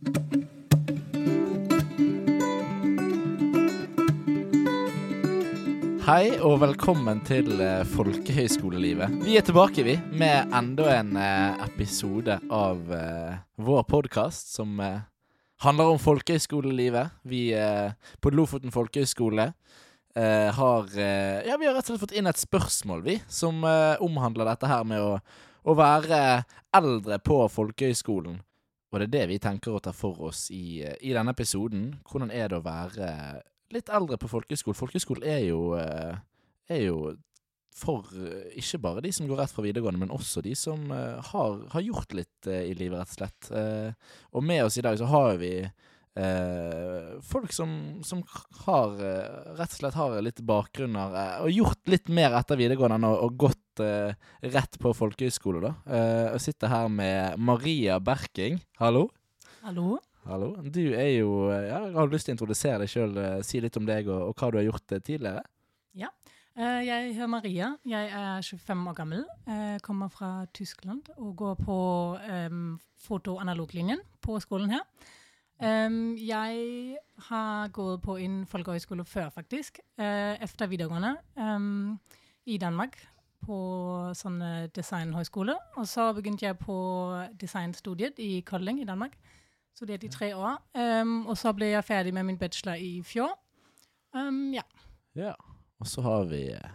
Hei og velkommen til eh, Folkehøyskolelivet. Vi er tilbake, vi, med enda en eh, episode av eh, vår podkast som handler om folkehøyskolelivet. Vi på Lofoten folkehøgskole eh, har Ja, vi har rett og slett fått inn et spørsmål, vi, som omhandler dette her med å, å være eldre på folkehøyskolen. Og det er det vi tenker å ta for oss i, eh, i denne episoden. Hvordan er det å være litt eldre på folkehøyskole? Folkehøyskole er jo, eh, er jo for eh, ikke bare de som går rett fra videregående, men også de som har, har gjort litt i livet, rett og slett. Og med oss i dag så har vi eh, folk som, som har eh, rett og slett har litt bakgrunner eh, og gjort litt mer etter videregående å, og gått eh, rett på folkehøyskole, da. Eh, og sitter her med Maria Berking. Hallo. Hallo. Hallo. Du er jo eh, ja, Har du lyst til å introdusere deg sjøl? Si litt om deg og, og hva du har gjort tidligere? Ja. jeg heter Maria. Jeg er 25 år gammel. Jeg kommer fra Tyskland og går på um, foto-analoglinjen på skolen her. Em, jeg har gått på en folkehøyskole før, faktisk. uh, efter videregående um, i Danmark. På sånn designhøyskole. Og så begynte jeg på designstudiet i Kolding i Danmark. Studerte i tre år. Um, og så ble jeg ferdig med min bachelor i fjor. Ja. Ja. Og så har vi eh,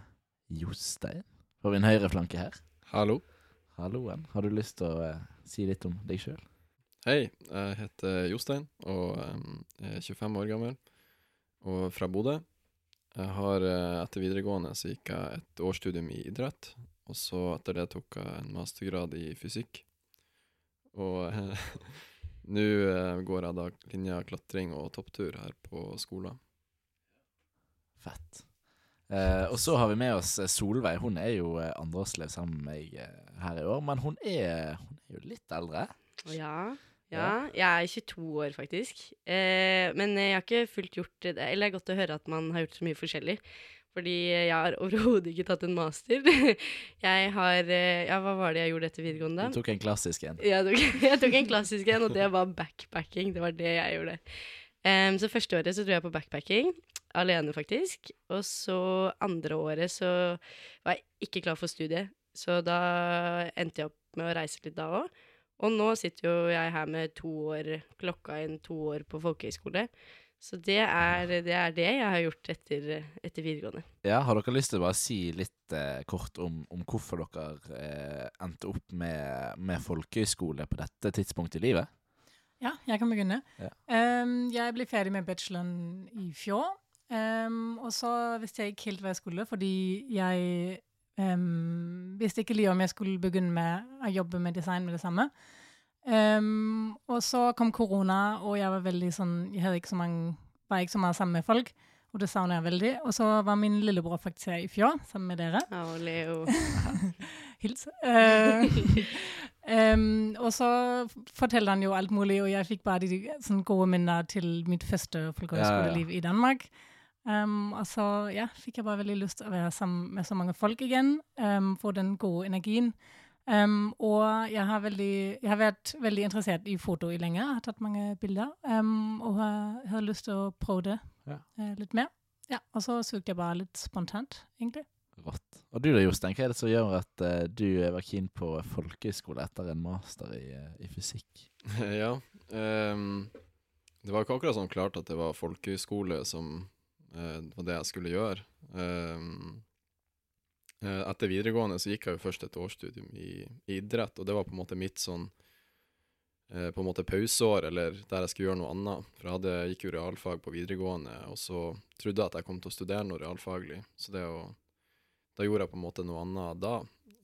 Jostein. på min høyre flanke her? Hallo. Halloen. Har du lyst til å uh, si litt om deg sjøl? Hei, jeg heter Jostein og em, er 25 år gammel og fra Bodø. Jeg har eh, etter videregående så gikk jeg et årsstudium i idrett, og så etter det tok jeg en mastergrad i fysikk. Og eh, nå eh, går jeg da linja klatring og topptur her på skolen. Fett. Eh, og så har vi med oss eh, Solveig. Hun er jo eh, andreårselev sammen med meg eh, her i år, men hun er, hun er jo litt eldre. Ja, ja. Jeg er 22 år, faktisk. Eh, men jeg har ikke fullt gjort det. Eller det er godt å høre at man har gjort så mye forskjellig. Fordi jeg har overhodet ikke tatt en master. jeg har eh, Ja, hva var det jeg gjorde etter videregående? Du tok en klassisk en. Jeg tok, jeg tok en klassisk en, og det var backpacking. Det var det jeg gjorde. Um, så første året så dro jeg på backpacking. Alene, faktisk. Og så andre året så var jeg ikke klar for studiet. Så da endte jeg opp med å reise litt da òg. Og nå sitter jo jeg her med to år, klokka inn to år på folkehøyskole. Så det er, det er det jeg har gjort etter, etter videregående. Ja, Har dere lyst til å bare si litt eh, kort om, om hvorfor dere eh, endte opp med, med folkehøyskole på dette tidspunktet i livet? Ja, jeg kan begynne. Ja. Um, jeg ble ferdig med bacheloren i fjor. Um, og så visste jeg ikke helt hva jeg skulle, fordi jeg ehm, visste ikke litt om jeg skulle begynne med å jobbe med design med det samme. Um, og så kom korona, og jeg var veldig sånn Jeg hadde ikke så mange, var ikke så mye sammen med folk, og det savner jeg veldig. Og så var min lillebror faktisk her i fjor, sammen med dere. Ja, og Leo Hils. Eh, um, og så forteller han jo alt mulig, og jeg fikk bare de sånn gode minner til mitt første folkehøyskoleliv i Danmark. Em, og så ja, fikk jeg bare veldig lyst til å være sammen med så mange folk igjen, Um, få den gode energien. Um, og jeg har, veldig, jeg har vært veldig interessert i foto i lenge, jeg har tatt mange bilder, og har, jeg hadde lyst til å prøve det Ja. uh, litt mer. Ja, og så søkte jeg bare litt spontant, egentlig. Rått. Og du da, Jostein, hva er det som gjør at uh, du var keen på folkehøyskole etter en master i, uh, i fysikk? ja. det var ikke akkurat sånn klart at det var folkehøyskole som eh, var det jeg skulle gjøre. Em, eh, etter videregående så gikk jeg jo først et årsstudium i, i idrett, og det var på en måte mitt sånn eh, på en måte pauseår, eller der jeg skulle gjøre noe annet. For jeg hadde, gikk jo realfag på videregående, og så trodde jeg at jeg kom til å studere noe realfaglig. Så det å, da gjorde jeg på en måte noe annet da.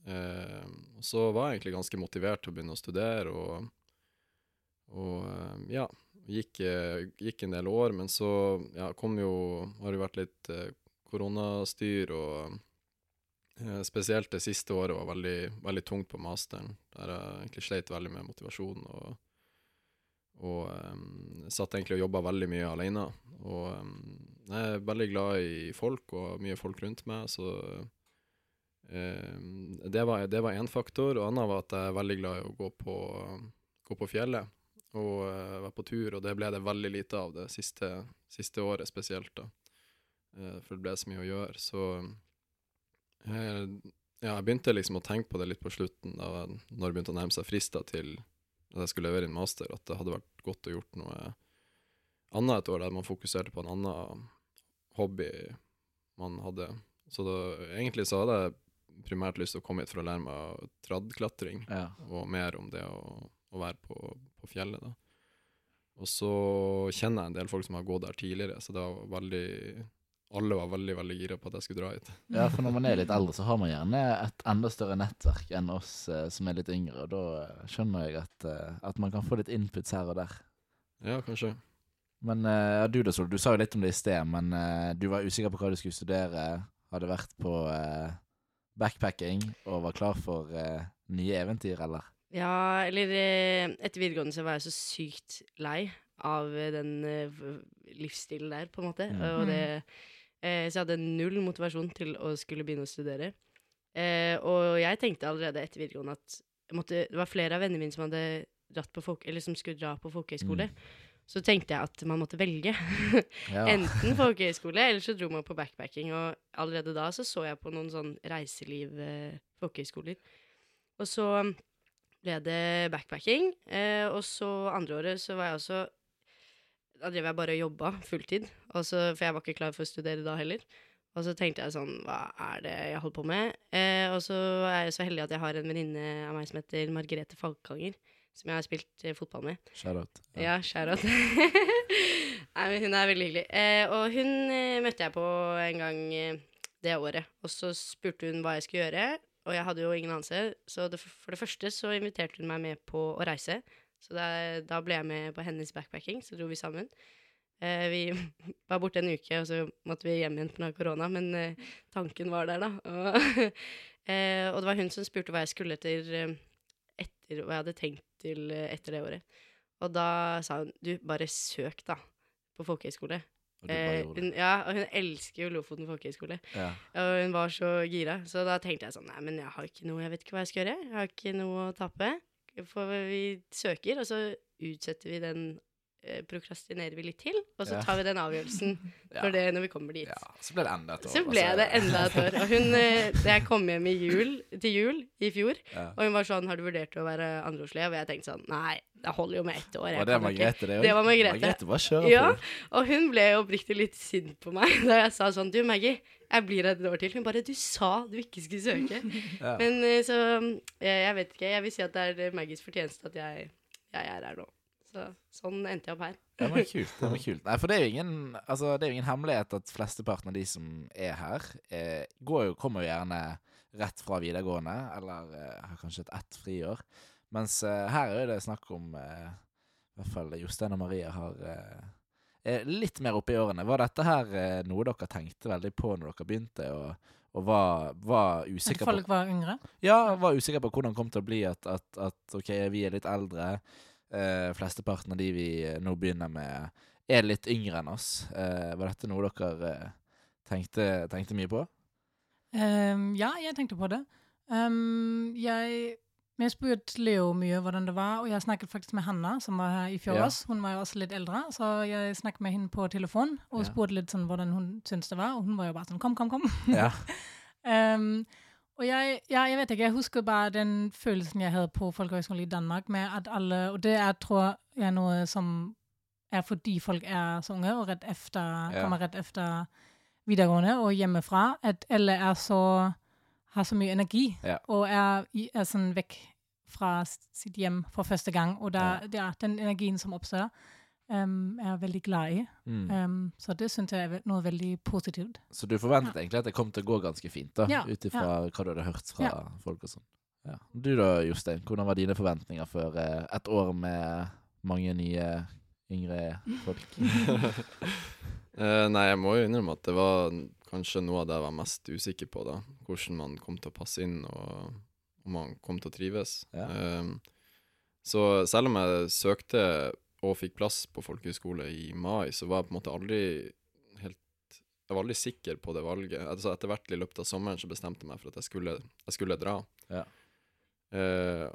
Eh, og så var jeg egentlig ganske motivert til å begynne å studere, og, og eh, ja, gikk, eh, gikk en del år, men så ja, kom jo, har det vært litt eh, koronastyr, og eh, spesielt det siste året var veldig, veldig tungt på masteren, der jeg egentlig sleit veldig med motivasjon, og, og um, satt egentlig og jobba veldig mye alene. Og um, jeg er veldig glad i folk, og mye folk rundt meg, så um, det var én faktor. Og annet var at jeg er veldig glad i å gå på, gå på fjellet. Og uh, være på tur, og det ble det veldig lite av det siste, siste året spesielt, da. Uh, for det ble så mye å gjøre. Så eh, ja, jeg begynte liksom å tenke på det litt på slutten, da når det begynte å nærme seg frister til at jeg skulle levere inn master, at det hadde vært godt å gjort noe annet et år der man fokuserte på en annen hobby man hadde. Så da, egentlig så hadde jeg primært lyst til å komme hit for å lære meg tradklatring, Ja. og mer om det å, å være på, på fjellet, da. Og så kjenner jeg en del folk som har gått der tidligere, så det var veldig Alle var veldig, veldig gira på at jeg skulle dra hit. ja, for når man er litt eldre, så har man gjerne et enda større nettverk enn oss eh, som er litt yngre, og da eh, skjønner jeg at, eh, at man kan få litt inputs her og der. Ja, kanskje. Men eh, du da, Sol, du sa jo litt om det i sted, men eh, du var usikker på hva du skulle studere, hadde vært på eh, backpacking og var klar for nye eventyr, eller? Ja, eller eh, etter videregående så var jeg så sykt lei av eh, den eh, livsstilen der, på en måte. Mm. Og det, eh, så jeg hadde null motivasjon til å skulle begynne å studere. Og jeg tenkte allerede etter videregående at måtte, det var flere av vennene mine som hadde dratt på folk, eller som skulle dra på folkehøyskole. Så tenkte jeg at man måtte velge. Ja. Enten folkehøyskole, eller så dro man på backpacking. Og allerede da så så jeg på noen sånn reiseliv-folkehøyskoler. og så ble det backpacking. Eh, og så andre året så var jeg også Da drev jeg bare og jobba fulltid. også, for jeg var ikke klar for å studere da heller. Og så tenkte jeg sånn Hva er det jeg holder på med? Eh, og så er jeg så heldig at jeg har en venninne av meg som heter Margrethe Falkanger. Som jeg har spilt eh, fotball med. Shout-out. Ja, shout-out. Nei, men hun er veldig hyggelig. Eh, og hun eh, møtte jeg på en gang eh, det året. Og så spurte hun hva jeg skulle gjøre, og jeg hadde jo ingen anelse. Så det, for det første så inviterte hun meg med på å reise. Så da, da ble jeg med på hennes backpacking, så dro vi sammen. Eh, vi var borte en uke, og så måtte vi hjem igjen pga. korona, men eh, tanken var der, da. Og, eh, og det var hun som spurte hva jeg skulle etter, eh, etter hva jeg hadde tenkt til eh, etter det året. Og da sa hun du, bare søk, da, på folkehøyskole. Eh, hun, ja, og hun elsker jo Lofoten folkehøgskole. Ja. Og hun var så gira. Så da tenkte jeg sånn Nei, men jeg har ikke noe Jeg vet ikke hva jeg skal gjøre. Jeg har ikke noe å tape. For vi søker, og så utsetter vi den Prokrastinerer vi litt til, og så tar vi den avgjørelsen Ja. for det når vi kommer dit. ja. Så ble det enda et år. Så ble altså. det enda et år. Og hun eh, jeg kom hjem jul, til jul i fjor, Ja. og hun var sånn Har du vurdert å være andreårselev? Og jeg tenkte sånn Nei, det holder jo med ett år. Og Var det kan Margrethe, det òg? Det var Margrethe. Margrethe var kjører Ja, og hun ble jo oppriktig litt sint på meg da jeg sa sånn Du, Maggie, jeg blir her et år til. Hun bare Du sa du ikke skulle søke. Ja. Men eh, så jeg, jeg vet ikke. Jeg vil si at det er eh, Maggies fortjeneste at jeg, jeg er her nå. Så sånn endte jeg opp her. Det var kult. det var kult. Nei, for det er jo ingen, altså, det er jo ingen hemmelighet at flesteparten av de som er her, er, går jo, kommer jo gjerne rett fra videregående, eller eh, har kanskje et ett friår. Mens uh, her er det snakk om uh, I hvert fall Jostein og Maria har uh, er litt mer oppe i årene. Var dette her eh, noe dere tenkte veldig på når dere begynte, og, og var, var At usikre på folk var yngre. ja, var usikker på hvordan det kom til å bli at, at, at ok, vi er litt eldre. Eh, flesteparten av de vi eh, nå begynner med, er litt yngre enn oss. Uh, var dette noe dere uh, tenkte, tenkte mye på? Um, ja, jeg tenkte på det. Um, jeg, jeg spurte Leo mye hvordan det var, og jeg snakket faktisk med Hanna, som var her i fjor Ja. Hun var jo også litt eldre, så jeg snakket med henne på telefon og Ja. spurte litt sånn hvordan hun syntes det var, og hun var jo bare sånn kom, kom, kom. Ja. Ehm, og jeg, ja, jeg vet ikke, jeg husker bare den følelsen jeg hadde på Folkehøgskolen i Danmark, med at alle, og det er, tror jeg, noe som er fordi folk er så unge og rett efter, Ja. kommer rett efter videregående og hjemmefra, at alle er så, har så mye energi, Ja. og er, er sånn vekk fra sitt hjem for første gang, og der, det er den energien som oppstår, ehm, er veldig glad i. Mm. Um, så det synes jeg er noe veldig positivt. Så du forventet egentlig at det kom til å gå ganske fint, da, Ja, ut ifra hva du hadde hørt fra Ja. folk og sånn? Ja. Du da, Jostein, hvordan var dine forventninger for eh, et år med mange nye, yngre folk? uh, nei, jeg må jo innrømme at det var kanskje noe av det jeg var mest usikker på, da. Hvordan man kom til å passe inn, og om man kom til å trives. Ja. Eh, så selv om jeg søkte og fikk plass på folkehøyskole i mai, så var jeg på en måte aldri helt Jeg var aldri sikker på det valget. Altså Etter hvert i løpet av sommeren så bestemte jeg meg for at jeg skulle, jeg skulle dra. Ja. Eh,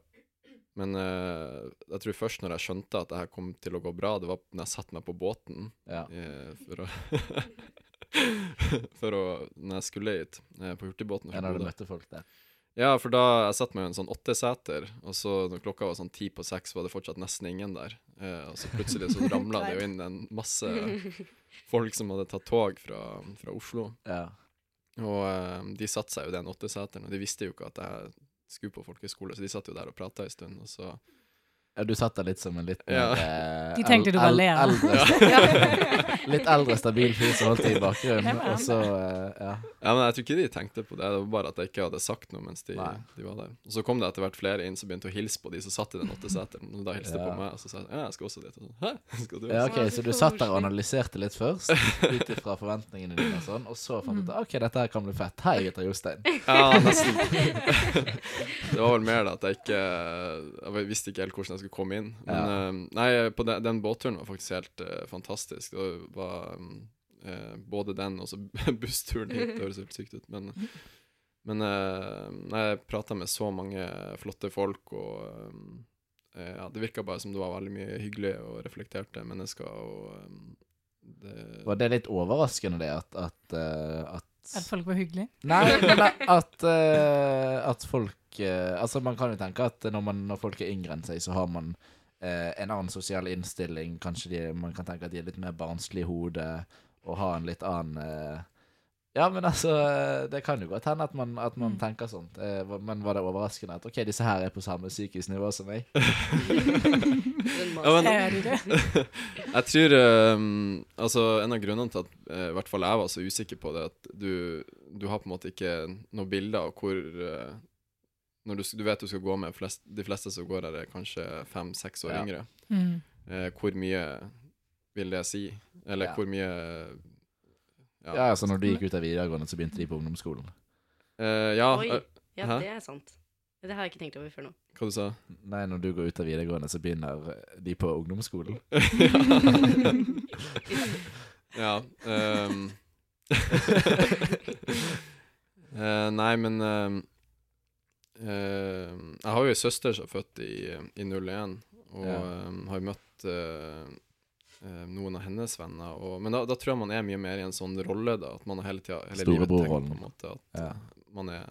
Men eh, jeg tror først når jeg skjønte at det her kom til å gå bra, det var når jeg satte meg på båten Ja. eh, for å For å Når jeg skulle hit, eh, på hurtigbåten. Ja, når du møtte folk der. Ja, for da jeg satt meg i en sånn åtteseter, og så når klokka var sånn ti på seks, var det fortsatt nesten ingen der. Eh, og så plutselig så ramla det jo inn en masse folk som hadde tatt tog fra, fra Oslo. Ja. Og eh, de satte seg jo i den åtteseteren, og de visste jo ikke at jeg skulle på folkehøyskole, så de satt jo der og prata en stund, og så du satt der litt som en litt Ja. eh, De tenkte du var ler. Litt eldre, stabil fyr som holdt til i bakgrunnen, Ja, og så eh, Ja. Ja, men jeg tror ikke de tenkte på det, det var bare at jeg ikke hadde sagt noe mens de, de var der. Og så kom det etter hvert flere inn som begynte å hilse på de som satt i den åtteseteren, og da hilste Ja. på meg, og så sa jeg ja, jeg skal også dit. Og så, Hæ, skal du Ja, også? ok, Så du satt der og analyserte litt først, ut ifra forventningene dine, og sånn, og så fant du ut OK, dette her kan bli fett. Hei, jeg heter Jostein. Ja, nesten. det var vel mer da at jeg ikke Jeg visste ikke helt hvordan jeg skulle komme inn. Men Ja. uh, nei, på den, den båtturen var faktisk helt uh, fantastisk. Det var um, uh, både den og så bussturen hit. Det høres helt sykt ut, men Men jeg prata med så mange flotte folk, og eh, ja, det virka bare som det var veldig mye hyggelige og reflekterte mennesker, og um, det Var det litt overraskende, det, at, at, at At folk var hyggelige. Nei, men at, uh, at folk uh, Altså, man kan jo tenke at når, man, når folk er yngre enn seg, så har man uh, en annen sosial innstilling. Kanskje de, man kan tenke at de er litt mer barnslige i hodet og har en litt annen Ja, men altså Det kan jo godt hende at man, at man Mm. tenker sånt. Eh, men var det overraskende at OK, disse her er på samme psykisk nivå som meg? Ja, men-? Jeg tror um, Altså, en av grunnene til at eh, i hvert fall jeg var så usikker på det, at du, du har på en måte ikke noe bilde av hvor uh, Når du, du vet du skal gå med flest, De fleste som går her, er kanskje fem-seks år Ja. yngre. Mm. Uh, hvor mye vil det si? Eller Ja. hvor mye Ja. Ja, så Når du gikk ut av videregående, så begynte de på ungdomsskolen. Uh, ja Oi. eh, Ja, Hæ? det er sant. Det har jeg ikke tenkt over før nå. hva du sa Nei, når du går ut av videregående, så begynner de på ungdomsskolen. Ja. Um. uh, nei, men ehm, Uh, Jeg har jo ei søster som er født i, i 01, og Ja. um, har jo møtt eh, noen av hennes venner. Og, men da, da tror jeg man er mye mer i en sånn rolle, da. At man har hele tida hele livet tenkt på en måte at Ja. eh, man er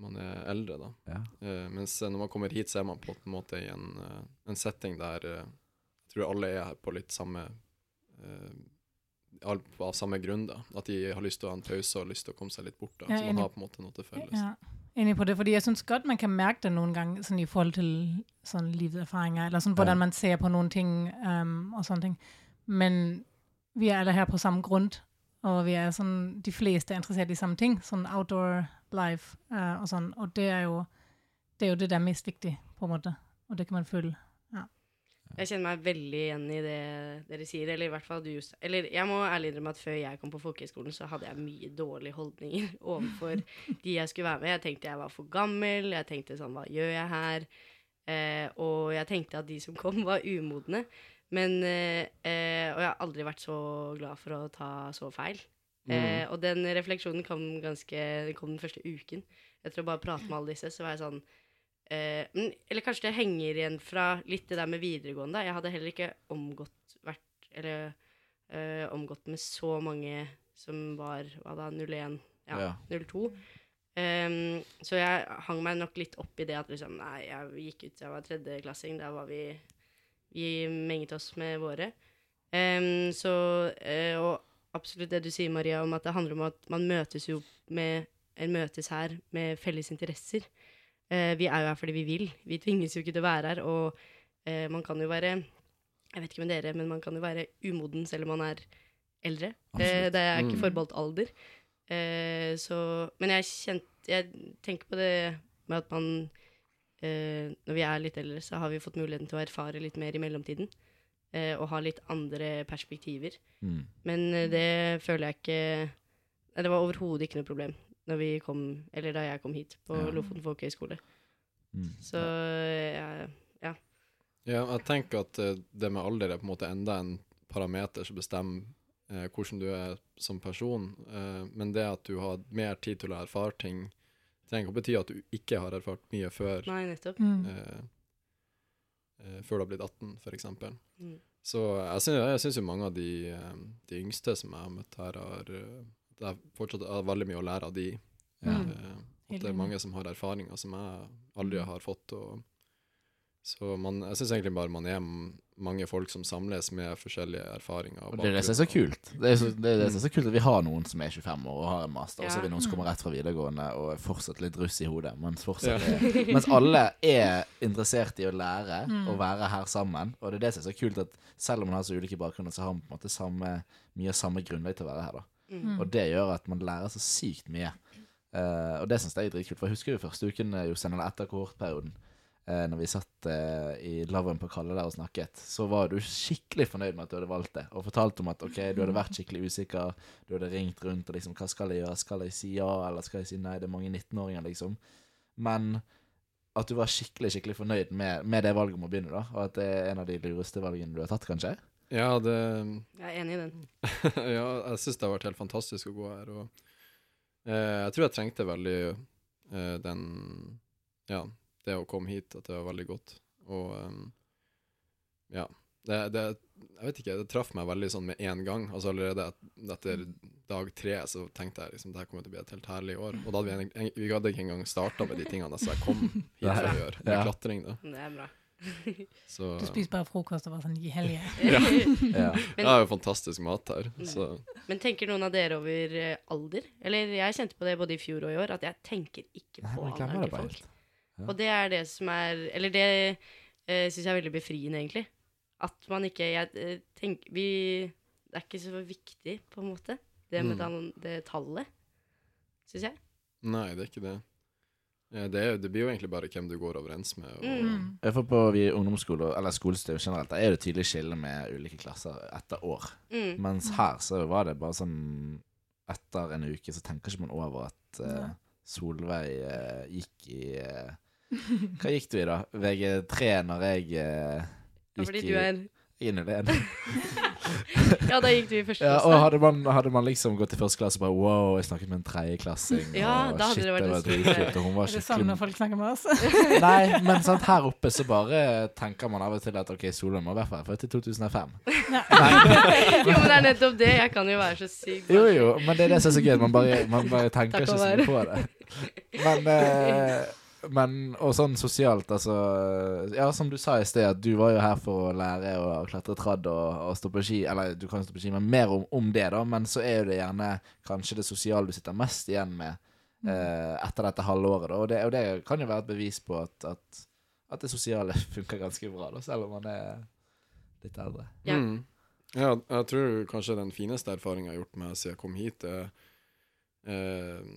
man er eldre, da. Ja. Uh, mens eh, når man kommer hit, så er man på en måte i en, uh, en setting der uh, jeg tror alle er her på litt samme eh, Av samme grunn, da. At de har lyst til å ha en pause og lyst til å komme seg litt bort. da Ja, Så man har på en måte noe til felles. Ja, enig på det, fordi jeg synes godt, man kan mærke det noen ganger sånn i forhold til sånn livserfaringer, eller sånn hvordan man ser på noen ting, um, og sånne ting. Men vi er alle her på samme grunn, og vi er sånn de fleste er interesseret i samme ting, sånn outdoor life, uh, og sånn, og det er jo det, er jo det der er mest viktig, på en måte, og det kan man føle. Jeg kjenner meg veldig igjen i det dere sier, eller i hvert fall du, Jostein. Eller jeg må ærlig innrømme at før jeg kom på folkehøyskolen, så hadde jeg mye dårlige holdninger overfor de jeg skulle være med. Jeg tenkte jeg var for gammel, jeg tenkte sånn, hva gjør jeg her? Eh, og jeg tenkte at de som kom, var umodne. Men, eh, eh, og jeg har aldri vært så glad for å ta så feil. Eh, og den refleksjonen kom ganske kom den første uken. Etter å bare prate med alle disse, så var jeg sånn eh, Eller kanskje det henger igjen fra litt det der med videregående. Jeg hadde heller ikke omgått vært Eller eh, omgått med så mange som var hva da, 01, ja, Ja. 02. Um, så jeg hang meg nok litt opp i det at liksom Nei, jeg gikk ut, jeg var tredjeklassing. Der var vi Vi menget oss med våre. Um, så uh, Og absolutt det du sier, Maria, om at det handler om at man møtes jo med en møtes her med felles interesser. Eh, vi er jo her fordi vi vil. Vi tvinges jo ikke til å være her. Og eh, man kan jo være Jeg vet ikke med dere, men man kan jo være umoden selv om man er eldre. Eh, det er ikke Mm. forbeholdt alder. Eh, så Men jeg kjent, Jeg tenker på det med at man eh, Når vi er litt eldre, så har vi fått muligheten til å erfare litt mer i mellomtiden. Eh, og ha litt andre perspektiver. Mm. Men det føler jeg ikke Det var overhodet ikke noe problem når vi kom, eller da jeg kom hit på Ja. Lofoten folkehøgskole. Mm. Så ja, Ja, jeg tenker at eh, det med alder er på en måte enda en parameter som bestemmer eh, hvordan du er som person. Eh, men det at du har mer tid til å erfare ting trenger ikke å bety at du ikke har erfart mye før, Nei, nettopp. Mm. eh, eh, før du har blitt 18, for eksempel. Mm. Så jeg syns, jo mange av de, eh, de yngste som jeg har møtt her, har Det er fortsatt har veldig mye å lære av de. Ja. Mm. Eh, at det er mange som har erfaringer som jeg aldri Mm. har fått. Og, så man, jeg syns egentlig bare man er mange folk som samles med forskjellige erfaringer. Og det er det som er så kult. Det er, så, det er det som er så kult at vi har noen som er 25 år og har en master, og så er vi noen som kommer rett fra videregående og er fortsatt litt russ i hodet, mens, Ja. er, mens alle er interessert i å lære Mm. og være her sammen. Og det er det som er så kult, at selv om man har så ulike bakgrunner, så har man på en måte samme, mye av samme grunnlag til å være her. da. Mm. Og det gjør at man lærer så sykt mye. Uh, og det syns jeg er dritkult. For jeg husker jo første uken eh, Jostein, eller etter kohortperioden, uh, når vi satt uh, i lavvoen på Kalle der og snakket, så var du skikkelig fornøyd med at du hadde valgt det. Og fortalte om at ok, du hadde vært skikkelig usikker, du hadde ringt rundt og liksom Hva skal jeg gjøre? Skal jeg si ja, eller skal jeg si nei? Det er mange 19-åringer, liksom. Men at du var skikkelig skikkelig fornøyd med, med det valget om å begynne, da. Og at det er en av de lureste valgene du har tatt, kanskje? Ja, det Jeg er enig i den. ja, jeg syns det har vært helt fantastisk å gå her. Og eh, jeg tror jeg trengte veldig eh, den Ja, det å komme hit, at det var veldig godt. Og um, ja. Det, det Jeg vet ikke, det traff meg veldig sånn med en gang. Altså Allerede etter dag tre så tenkte jeg liksom det her kommer til å bli et helt herlig år. Og da hadde vi, en, vi hadde ikke engang starta med de tingene som jeg kom hit for å gjøre, med Ja. klatring. da Det er bra. Så Du spiser bare frokost og bare sånn i helga. Ja. det er jo fantastisk mat her. Så Men tenker noen av dere over eh, alder? Eller jeg kjente på det både i fjor og i år, at jeg tenker ikke på alderen det til folk. Ja. Og det er det som er Eller det uh, syns jeg er veldig befriende, egentlig. At man ikke Jeg eh, tenker Vi Det er ikke så viktig, på en måte, det med Mm. den, det tallet. Syns jeg. nei, det er ikke det. Det, er, det blir jo egentlig bare hvem du går overens med. Og, Mm. Jeg får på vi ungdomsskole, eller skolestyr generelt, der er det tydelig skille med ulike klasser etter år. Mm. Mens her så var det bare sånn Etter en uke så tenker ikke man over at uh, Solveig uh, gikk i uh, Hva gikk du i, da? VG3 når jeg gikk fordi i du er i 01. Ja, da gikk du i første Ja, klasse. og hadde man, hadde man liksom gått i første klasse og bare Wow, jeg snakket med en tredjeklassing. Ja, og da hadde shit, det vært det var dritkult, og hun var Er det sånn når folk snakker med oss? Nei, men sant, her oppe så bare tenker man av og til at OK, Solveig må i hvert fall være født i 2005. jo, men det er nettopp det. Jeg kan jo være så syk. Jo, jo, men det er det som er så gøy. Man bare, man bare tenker ikke så mye på det. Men, eh, men Og sånn sosialt, altså Ja, som du sa i sted, at du var jo her for å lære å klatre tradd og, og stå på ski. Eller du kan stå på ski, men mer om, om det, da. Men så er jo det gjerne kanskje det sosiale du sitter mest igjen med eh, etter dette halvåret. Da. Og, det, og det kan jo være et bevis på at, at, at det sosiale funker ganske bra, da, selv om man er litt eldre. Ja. Mm. ja, jeg tror kanskje den fineste erfaringen jeg har gjort med siden jeg kom hit, er eh,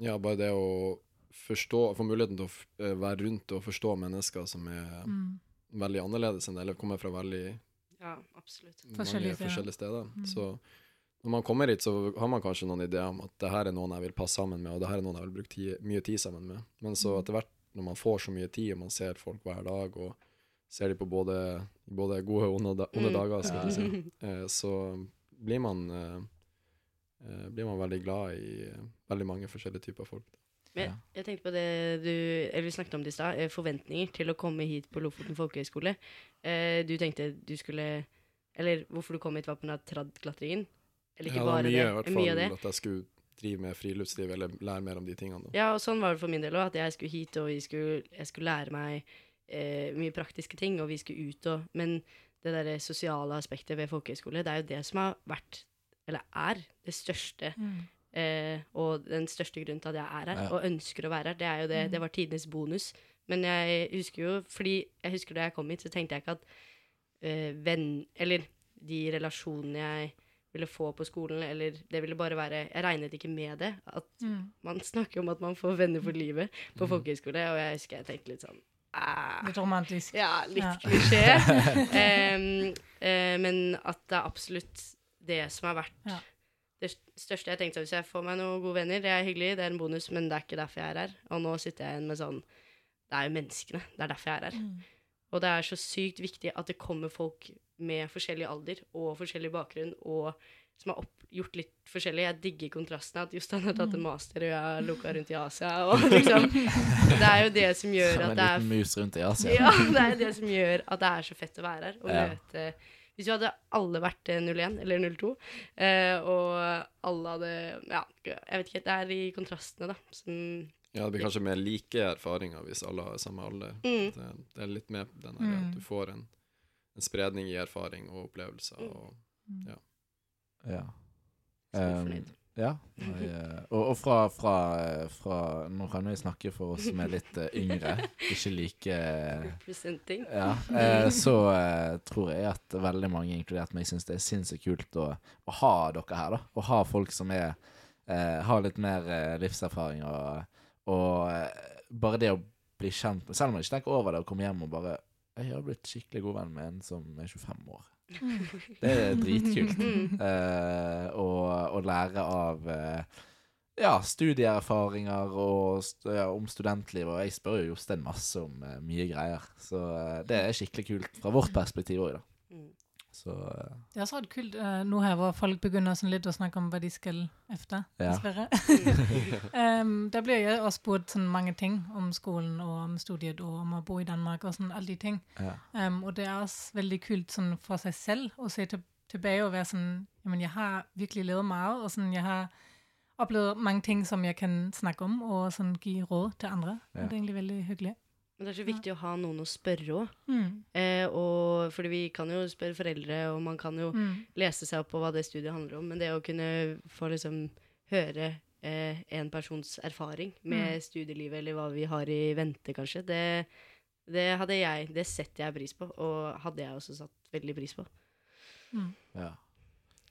ja, bare det å forstå, få muligheten til å eh, være rundt og forstå mennesker som er Mm. veldig annerledes enn det, eller kommer fra veldig Ja, mange Forskjellige steder. forskjellige steder. Mm. Så når man kommer hit, så har man kanskje noen ideer om at det her er noen jeg vil passe sammen med, og det her er noen jeg vil bruke tid, mye tid sammen med. Men så Mm. etter hvert, når man får så mye tid, og man ser folk hver dag, og ser de på både, både gode og onde, onde Mm. dager, skal jeg si, eh, så blir man, eh, blir man veldig glad i veldig mange forskjellige typer folk. Men jeg tenkte på det du eller vi snakket om det i stad. eh, Forventninger til å komme hit på Lofoten folkehøgskole. Eh, du tenkte du skulle Eller hvorfor du kom hit, var på den tradd-klatringen? Eller ikke Ja, det bare mye, det. i hvert Mye av det. at jeg skulle drive med friluftsliv, eller lære mer om de tingene. Da. Ja, og sånn var det for min del òg. At jeg skulle hit, og jeg skulle, jeg skulle lære meg eh, mye praktiske ting, og vi skulle ut og Men det derre sosiale aspektet ved folkehøyskole, det er jo det som har vært, eller er, det største Mm. Eh, og den største grunnen til at jeg er her, Ja. og ønsker å være her, det er jo det. Mm. Det var tidenes bonus. Men jeg husker jo Fordi jeg husker da jeg kom hit, så tenkte jeg ikke at eh, venn... Eller de relasjonene jeg ville få på skolen, eller det ville bare være Jeg regnet ikke med det. At Mm. man snakker om at man får venner for livet på mm. folkehøyskole, og jeg husker jeg tenkte litt sånn ah, Litt romantisk. Ja, litt Ja. klisjé. Eh, men at det er absolutt det som har vært Ja. Det største jeg tenkte. Hvis jeg får meg noen gode venner, det er hyggelig, det er en bonus, men det er ikke derfor jeg er her. Og nå sitter jeg igjen med sånn Det er jo menneskene. Det er derfor jeg er her. Mm. Og det er så sykt viktig at det kommer folk med forskjellig alder og forskjellig bakgrunn og som har opp, gjort litt forskjellig. Jeg digger kontrastene. At Jostein har tatt en master, og jeg har lukka rundt i Asia. Og liksom, det er jo det som gjør Som at det er liten mus rundt i Asia. ja, det er det som gjør at det er så fett å være her. Og Ja. møte Hvis vi hadde alle vært eh, 01 eller 02, eh, og alle hadde Ja, jeg vet ikke. Det er i kontrastene, da, som Ja, det blir kanskje mer like erfaringer hvis alle har samme alder. mm, Det, det er litt med den her, Mm. at du får en, en spredning i erfaring og opplevelser. Mm. Og, Ja. så Um. Ja. Og, eh, og, og fra, fra, eh, fra Nå kan vi snakke for oss som er litt eh, yngre, ikke like Representing. Ja, så tror jeg at veldig mange, inkludert meg, syns det er sinnssykt kult å, å ha dere her. da Å ha folk som er har litt mer livserfaring og, og bare det å bli kjent med Selv om man ikke tenker over det, å komme hjem og bare Jeg har blitt skikkelig god venn med en som er 25 år. Det er dritkult. å Eh, og lære av uh, ja, studieerfaringer og st ja, om studentlivet. Og jeg spør jo Jostein masse om uh, mye greier. Så det er skikkelig kult fra vårt perspektiv òg, da. Så uh, Det er også ret kult uh, nå her hvor folk begynner sånn litt å snakke om hva de skal efter. Ja. dessverre. um, da blir jeg også spurt sånn mange ting om skolen og om studiet og om å bo i Danmark og sånn alle de ting. ja. Um, og det er også veldig kult sånn for seg selv å se til, tilbake og være sånn Jamen, jeg har virkelig levd mye, og sånn jeg har opplevd mange ting som jeg kan snakke om, og sånn gi råd til andre. Ja. Og det er egentlig veldig hyggelig. Men det er så viktig å ha noen å spørre òg. Mm. Eh, fordi vi kan jo spørre foreldre, og man kan jo Mm. lese seg opp på hva det studiet handler om, men det å kunne få liksom høre eh, en persons erfaring med Mm. studielivet, eller hva vi har i vente, kanskje, det, det hadde jeg Det setter jeg pris på, og hadde jeg også satt veldig pris på. Mm. ja.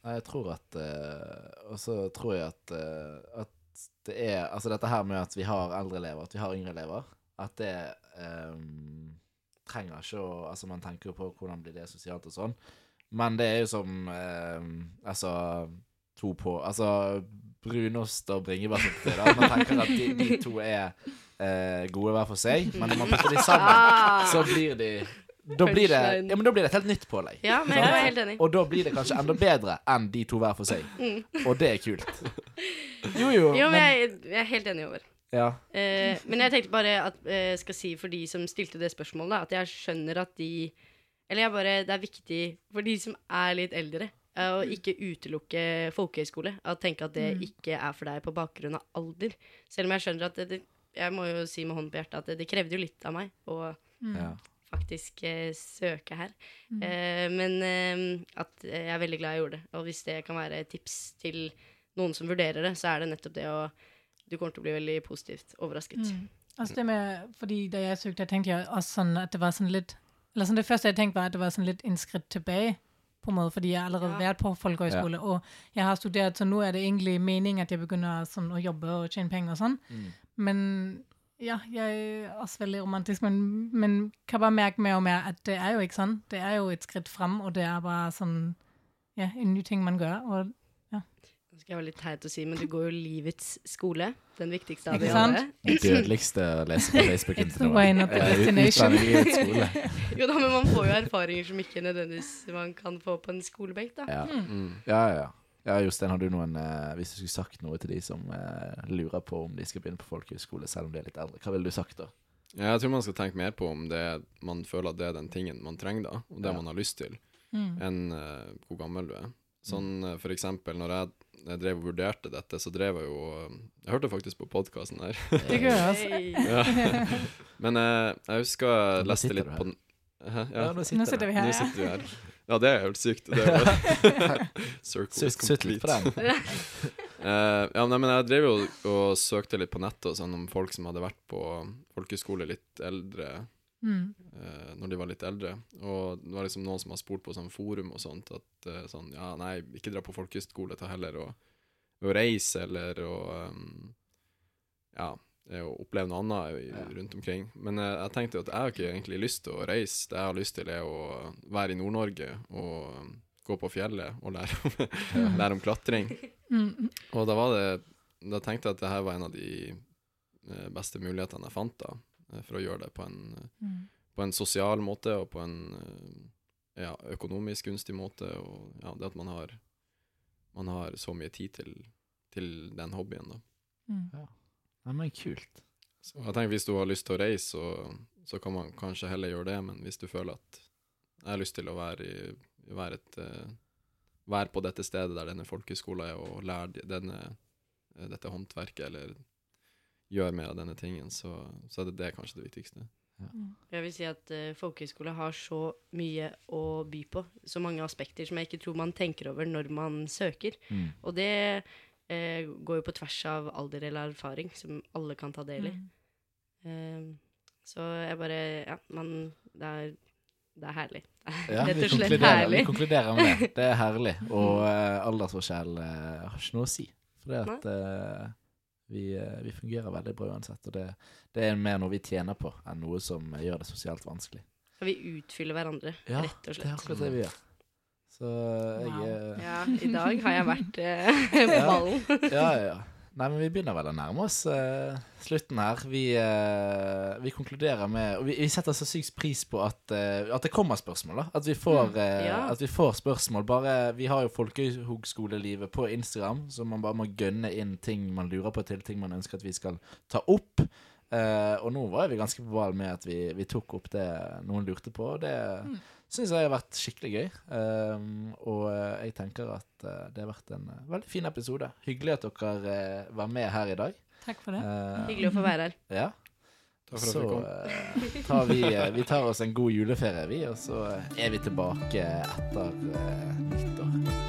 Nei, jeg tror at eh, Og så tror jeg at, eh, at det er Altså dette her med at vi har eldre elever, at vi har yngre elever, at det um, trenger ikke å Altså man tenker jo på hvordan blir det sosialt og sånn, men det er jo som um, Altså to på Altså brunost og bringebærsyltetøy. da. Man tenker at de, de to er uh, gode hver for seg, men når man putter de sammen, Ah! så blir de da blir, det, ja, men da blir det et helt nytt pålegg. Ja, men jeg er helt enig. Og da blir det kanskje enda bedre enn de to hver for seg. Mm. Og det er kult. Jo, jo. Jo, men men, jeg, jeg er helt enig over. Ja. Eh, men jeg tenkte bare at eh, skal si for de som stilte det spørsmålet, at jeg skjønner at de Eller jeg bare Det er viktig for de som er litt eldre, eh, å ikke utelukke folkehøyskole. Å tenke at det Mm. ikke er for deg på bakgrunn av alder. Selv om jeg skjønner at det, det Jeg må jo si med hånden på hjertet at det, det krevde jo litt av meg å Mm. ja. faktisk eh, søke her. Mm. Eh, men eh, at jeg er veldig glad jeg gjorde det. Og hvis det kan være tips til noen som vurderer det, så er det nettopp det å Du kommer til å bli veldig positivt overrasket. Mm. Altså det med, fordi Da jeg søkte, tenkte jeg også sånn at det var sånn litt eller sånn Det første jeg tenkte, var at det var sånn litt en skritt tilbake. på en måte, Fordi jeg har allerede Ja. vært på folkehøyskole, og jeg har studert, så nå er det egentlig meningen at jeg begynner sånn, å jobbe og tjene penger og sånn. Mm. Men ja, jeg er også veldig romantisk, men, men kan bare merke mer og mer at det er jo ikke sånn. Det er jo et skritt fram, og det er bare sånn ja, en ny ting man gjør. Og Nå skal jeg være litt teit å si, men du går jo livets skole. Den viktigste av de alle. Det dødeligste å lese på Facebook It's the way, not the Eh, destination. Jo da, men man får jo erfaringer som ikke nødvendigvis man kan få på en skolebenk, da. Ja. Mm. ja, ja. Ja, Jostein, har du noen eh, Hvis du skulle sagt noe til de som eh, lurer på om de skal begynne på folkehøyskole, selv om de er litt eldre, hva ville du sagt da? Ja, jeg tror man skal tenke mer på om det man føler at det er den tingen man trenger, da, og det Ja. man har lyst til, Mm. enn uh, hvor gammel du er. Sånn uh, for eksempel, når jeg, jeg drev og vurderte dette, så drev jeg jo eh, Jeg hørte faktisk på podkasten her. Det gjør jeg også. Hey. ja. Men jeg, jeg husker jeg leste sitter litt på den Ja, Ja, nå Nå sitter vi her. nå sitter vi her. Ja, det er helt sykt. Det er Circle is complete. uh. Eh, ja, nei, men jeg drev jo og søkte litt på nettet og sånn om folk som hadde vært på folkeskole litt eldre, Mm. eh, når de var litt eldre. Og det var liksom noen som har spurt på sånn forum og sånt, at uh, sånn, ja, nei, ikke dra på folkehøyskole, ta heller og, og reise, eller å um, ja, eh, å oppleve noe annet i, Ja. rundt omkring. Men uh, jeg tenkte at jeg har ikke egentlig lyst til å reise. Det jeg har lyst til, er å være i Nord-Norge og um, gå på fjellet og lære om, lære om klatring. Mm. Og da var det Da tenkte jeg at det her var en av de beste mulighetene jeg fant da, for å gjøre det på en, eh, Mm. på en sosial måte og på en eh, ja, økonomisk gunstig måte. Og ja, det at man har man har så mye tid til, til den hobbyen. da. Mm. Ja. men kult. Så jeg tenker Hvis du har lyst til å reise, så, så kan man kanskje heller gjøre det, men hvis du føler at jeg har lyst til å være, i, være, et, eh, være på dette stedet der denne folkehøyskolen er, og lære denne, eh, dette håndverket, eller gjøre mer av denne tingen, så, så er det, det kanskje det viktigste. Ja. Jeg vil si at uh, folkehøyskole har så mye å by på. Så mange aspekter som jeg ikke tror man tenker over når man søker. Mm. Og det uh, går jo på tvers av alder eller erfaring, som alle kan ta del i. Mm. Uh, så jeg bare Ja, man Det er, det er herlig. Ja, Rett vi og slett herlig. vi konkluderer med det. Det er herlig. Og uh, aldersforskjell eh, har ikke noe å si. For det at vi, eh, vi fungerer veldig bra uansett. Og det, det er mer noe vi tjener på, enn noe som gjør det sosialt vanskelig. Og vi utfyller hverandre, Ja, rett og slett. Ja, Det er akkurat det vi gjør. Så eh, jeg Wow. eh, Ja, i dag har jeg vært eh, på ballen. Ja, ja, ja. Nei, men vi begynner vel å nærme oss uh, slutten her. Vi, uh, vi konkluderer med Og vi, vi setter så sykt pris på at, uh, at det kommer spørsmål, da. At vi får, Mm, ja. at vi får spørsmål. Bare, vi har jo Folkehøgskolelivet på Instagram, så man bare må gønne inn ting man lurer på til, ting man ønsker at vi skal ta opp. Og nå var vi ganske på ball med at vi, vi tok opp det noen lurte på. Og det Mm. Syns jeg har vært skikkelig gøy. Um, og eh, jeg tenker at eh, det har vært en eh, veldig fin episode. Hyggelig at dere var med her i dag. Takk for det. Uh, Hyggelig å få være her. Ja. Takk for at Så du kom. eh, tar vi, vi tar oss en god juleferie, vi, og så er vi tilbake etter eh, nyttår.